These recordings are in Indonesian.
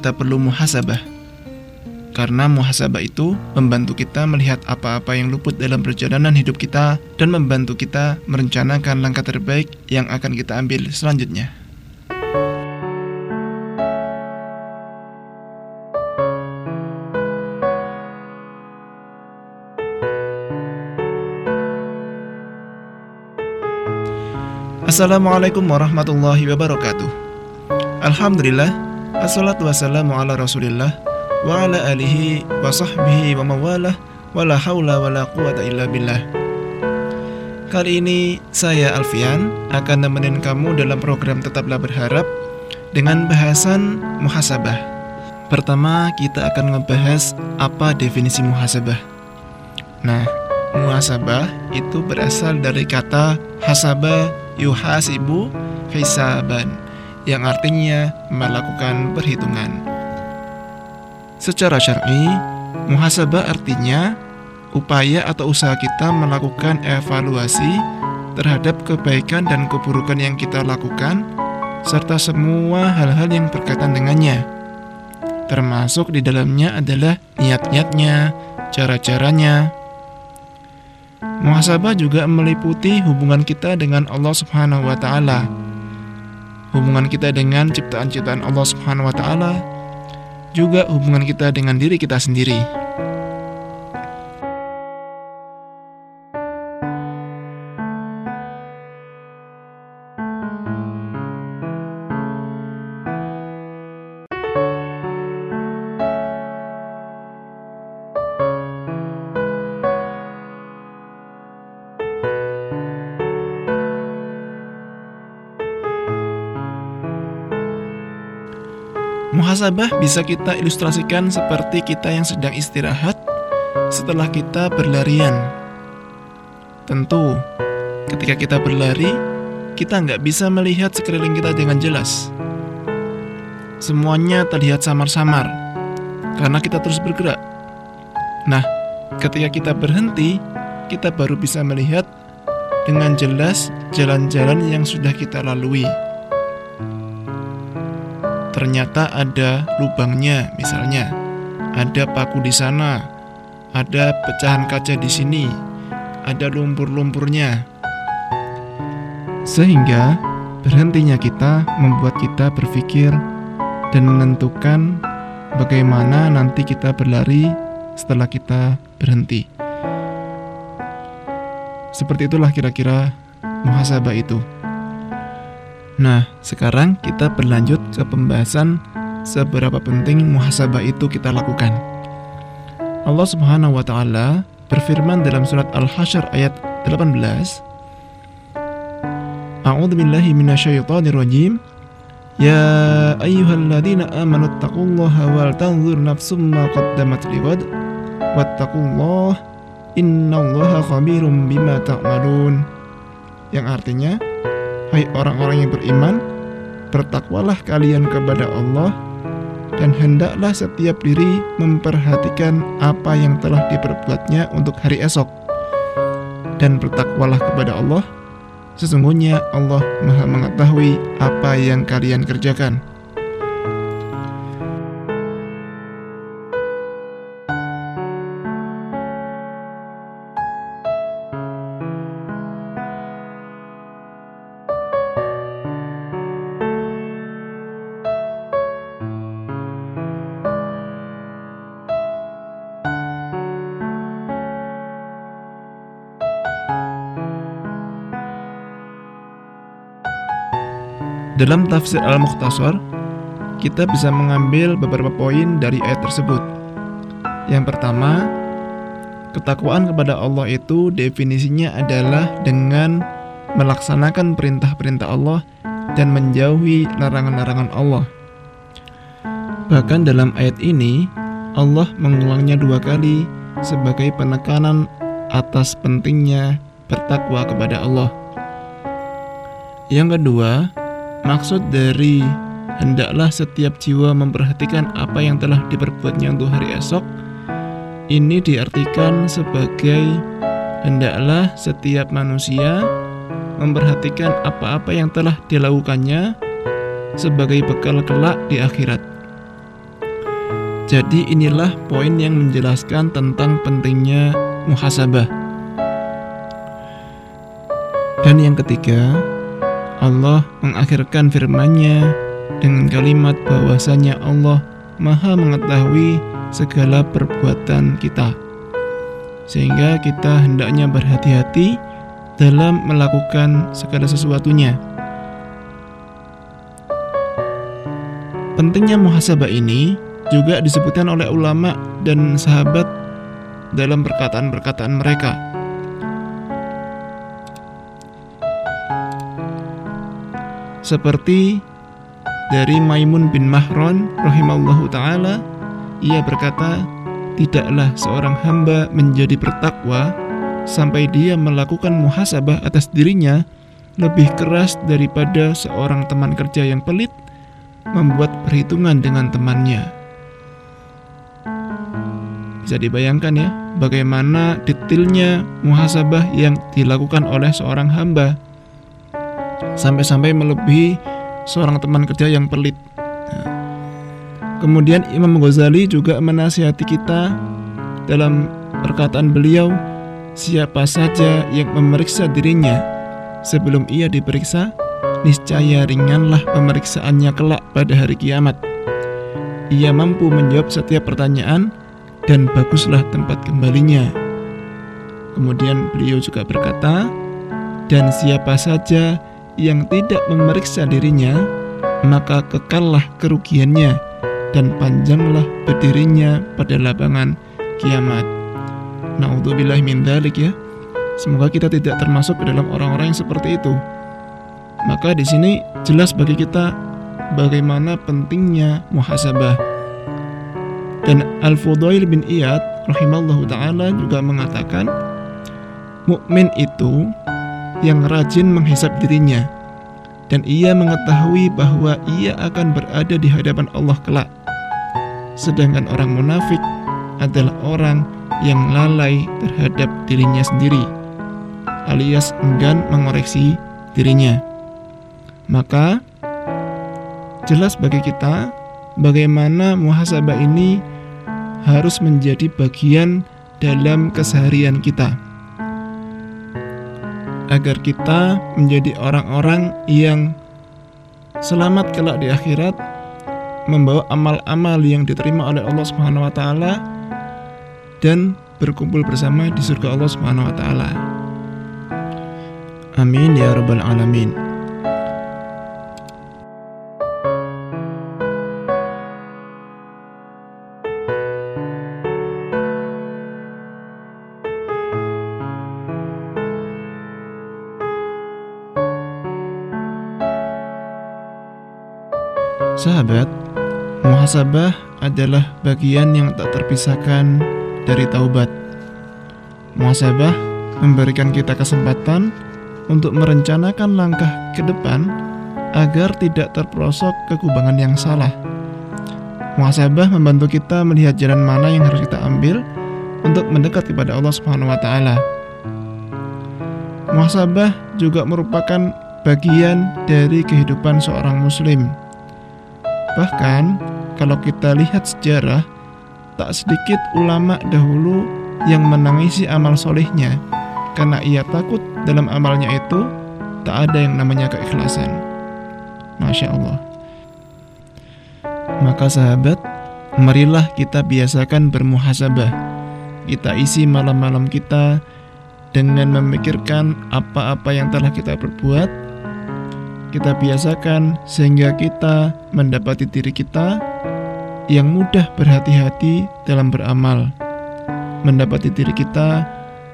kita perlu muhasabah? Karena muhasabah itu membantu kita melihat apa-apa yang luput dalam perjalanan hidup kita dan membantu kita merencanakan langkah terbaik yang akan kita ambil selanjutnya. Assalamualaikum warahmatullahi wabarakatuh Alhamdulillah Assalatu wassalamu ala rasulillah Wa ala alihi wa sahbihi wa mawalah Wa la hawla wa la quwata illa billah Kali ini saya Alfian akan nemenin kamu dalam program Tetaplah Berharap dengan bahasan muhasabah. Pertama, kita akan ngebahas apa definisi muhasabah. Nah, muhasabah itu berasal dari kata hasabah yuhasibu hisaban yang artinya melakukan perhitungan. Secara syar'i, muhasabah artinya upaya atau usaha kita melakukan evaluasi terhadap kebaikan dan keburukan yang kita lakukan serta semua hal-hal yang berkaitan dengannya. Termasuk di dalamnya adalah niat-niatnya, cara-caranya, Muhasabah juga meliputi hubungan kita dengan Allah Subhanahu wa taala. Hubungan kita dengan ciptaan-ciptaan Allah Subhanahu wa taala, juga hubungan kita dengan diri kita sendiri. Muhasabah bisa kita ilustrasikan seperti kita yang sedang istirahat setelah kita berlarian. Tentu, ketika kita berlari, kita nggak bisa melihat sekeliling kita dengan jelas. Semuanya terlihat samar-samar karena kita terus bergerak. Nah, ketika kita berhenti, kita baru bisa melihat dengan jelas jalan-jalan yang sudah kita lalui ternyata ada lubangnya misalnya. Ada paku di sana. Ada pecahan kaca di sini. Ada lumpur-lumpurnya. Sehingga berhentinya kita membuat kita berpikir dan menentukan bagaimana nanti kita berlari setelah kita berhenti. Seperti itulah kira-kira muhasabah itu Nah, sekarang kita berlanjut ke pembahasan seberapa penting muhasabah itu kita lakukan. Allah Subhanahu wa taala berfirman dalam surat Al-Hasyr ayat 18 A'udzu billahi minasyaitonir rajim. Ya ayyuhalladzina amanu taqullaha wal tanzur nafsum ma qaddamat lighad wattaqullaha innallaha khabirum bima ta'malun. Yang artinya Hai orang-orang yang beriman, bertakwalah kalian kepada Allah dan hendaklah setiap diri memperhatikan apa yang telah diperbuatnya untuk hari esok. Dan bertakwalah kepada Allah, sesungguhnya Allah Maha mengetahui apa yang kalian kerjakan. Dalam tafsir Al-Mukhtasar, kita bisa mengambil beberapa poin dari ayat tersebut. Yang pertama, ketakwaan kepada Allah itu definisinya adalah dengan melaksanakan perintah-perintah Allah dan menjauhi larangan-larangan Allah. Bahkan dalam ayat ini, Allah mengulangnya dua kali sebagai penekanan atas pentingnya bertakwa kepada Allah. Yang kedua, Maksud dari hendaklah setiap jiwa memperhatikan apa yang telah diperbuatnya untuk hari esok ini diartikan sebagai hendaklah setiap manusia memperhatikan apa-apa yang telah dilakukannya sebagai bekal kelak di akhirat. Jadi inilah poin yang menjelaskan tentang pentingnya muhasabah. Dan yang ketiga, Allah mengakhirkan firman-Nya dengan kalimat bahwasanya Allah Maha mengetahui segala perbuatan kita. Sehingga kita hendaknya berhati-hati dalam melakukan segala sesuatunya. Pentingnya muhasabah ini juga disebutkan oleh ulama dan sahabat dalam perkataan-perkataan mereka. Seperti dari Maimun bin Mahron rahimallahu taala ia berkata tidaklah seorang hamba menjadi bertakwa sampai dia melakukan muhasabah atas dirinya lebih keras daripada seorang teman kerja yang pelit membuat perhitungan dengan temannya. Bisa dibayangkan ya, bagaimana detailnya muhasabah yang dilakukan oleh seorang hamba sampai-sampai melebihi seorang teman kerja yang pelit. Nah, kemudian Imam Ghazali juga menasihati kita dalam perkataan beliau, siapa saja yang memeriksa dirinya sebelum ia diperiksa, niscaya ringanlah pemeriksaannya kelak pada hari kiamat. Ia mampu menjawab setiap pertanyaan dan baguslah tempat kembalinya. Kemudian beliau juga berkata, dan siapa saja yang tidak memeriksa dirinya, maka kekallah kerugiannya dan panjanglah berdirinya pada lapangan kiamat. Naudzubillah min dalik ya. Semoga kita tidak termasuk ke dalam orang-orang yang seperti itu. Maka di sini jelas bagi kita bagaimana pentingnya muhasabah dan Al-Fudail bin Iyad rahimallahu taala juga mengatakan mukmin itu yang rajin menghisap dirinya dan ia mengetahui bahwa ia akan berada di hadapan Allah kelak. Sedangkan orang munafik adalah orang yang lalai terhadap dirinya sendiri alias enggan mengoreksi dirinya. Maka jelas bagi kita bagaimana muhasabah ini harus menjadi bagian dalam keseharian kita. Agar kita menjadi orang-orang yang selamat kelak di akhirat, membawa amal-amal yang diterima oleh Allah Subhanahu wa taala dan berkumpul bersama di surga Allah Subhanahu wa taala. Amin ya rabbal alamin. Sahabat, muhasabah adalah bagian yang tak terpisahkan dari taubat. Muhasabah memberikan kita kesempatan untuk merencanakan langkah ke depan agar tidak terperosok ke kubangan yang salah. Muhasabah membantu kita melihat jalan mana yang harus kita ambil untuk mendekat kepada Allah Subhanahu wa taala. Muhasabah juga merupakan bagian dari kehidupan seorang muslim. Bahkan, kalau kita lihat sejarah, tak sedikit ulama dahulu yang menangisi amal solehnya karena ia takut dalam amalnya itu tak ada yang namanya keikhlasan. Masya Allah. Maka sahabat, marilah kita biasakan bermuhasabah. Kita isi malam-malam kita dengan memikirkan apa-apa yang telah kita perbuat kita biasakan sehingga kita mendapati diri kita yang mudah berhati-hati dalam beramal, mendapati diri kita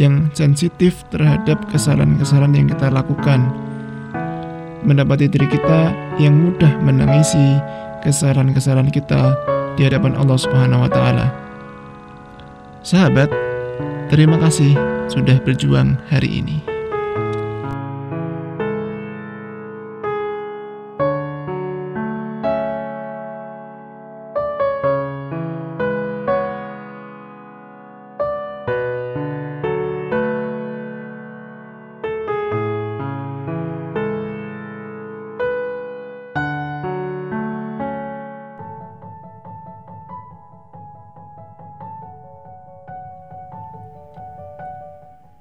yang sensitif terhadap kesalahan-kesalahan yang kita lakukan, mendapati diri kita yang mudah menangisi kesalahan-kesalahan kita di hadapan Allah Subhanahu wa taala. Sahabat, terima kasih sudah berjuang hari ini.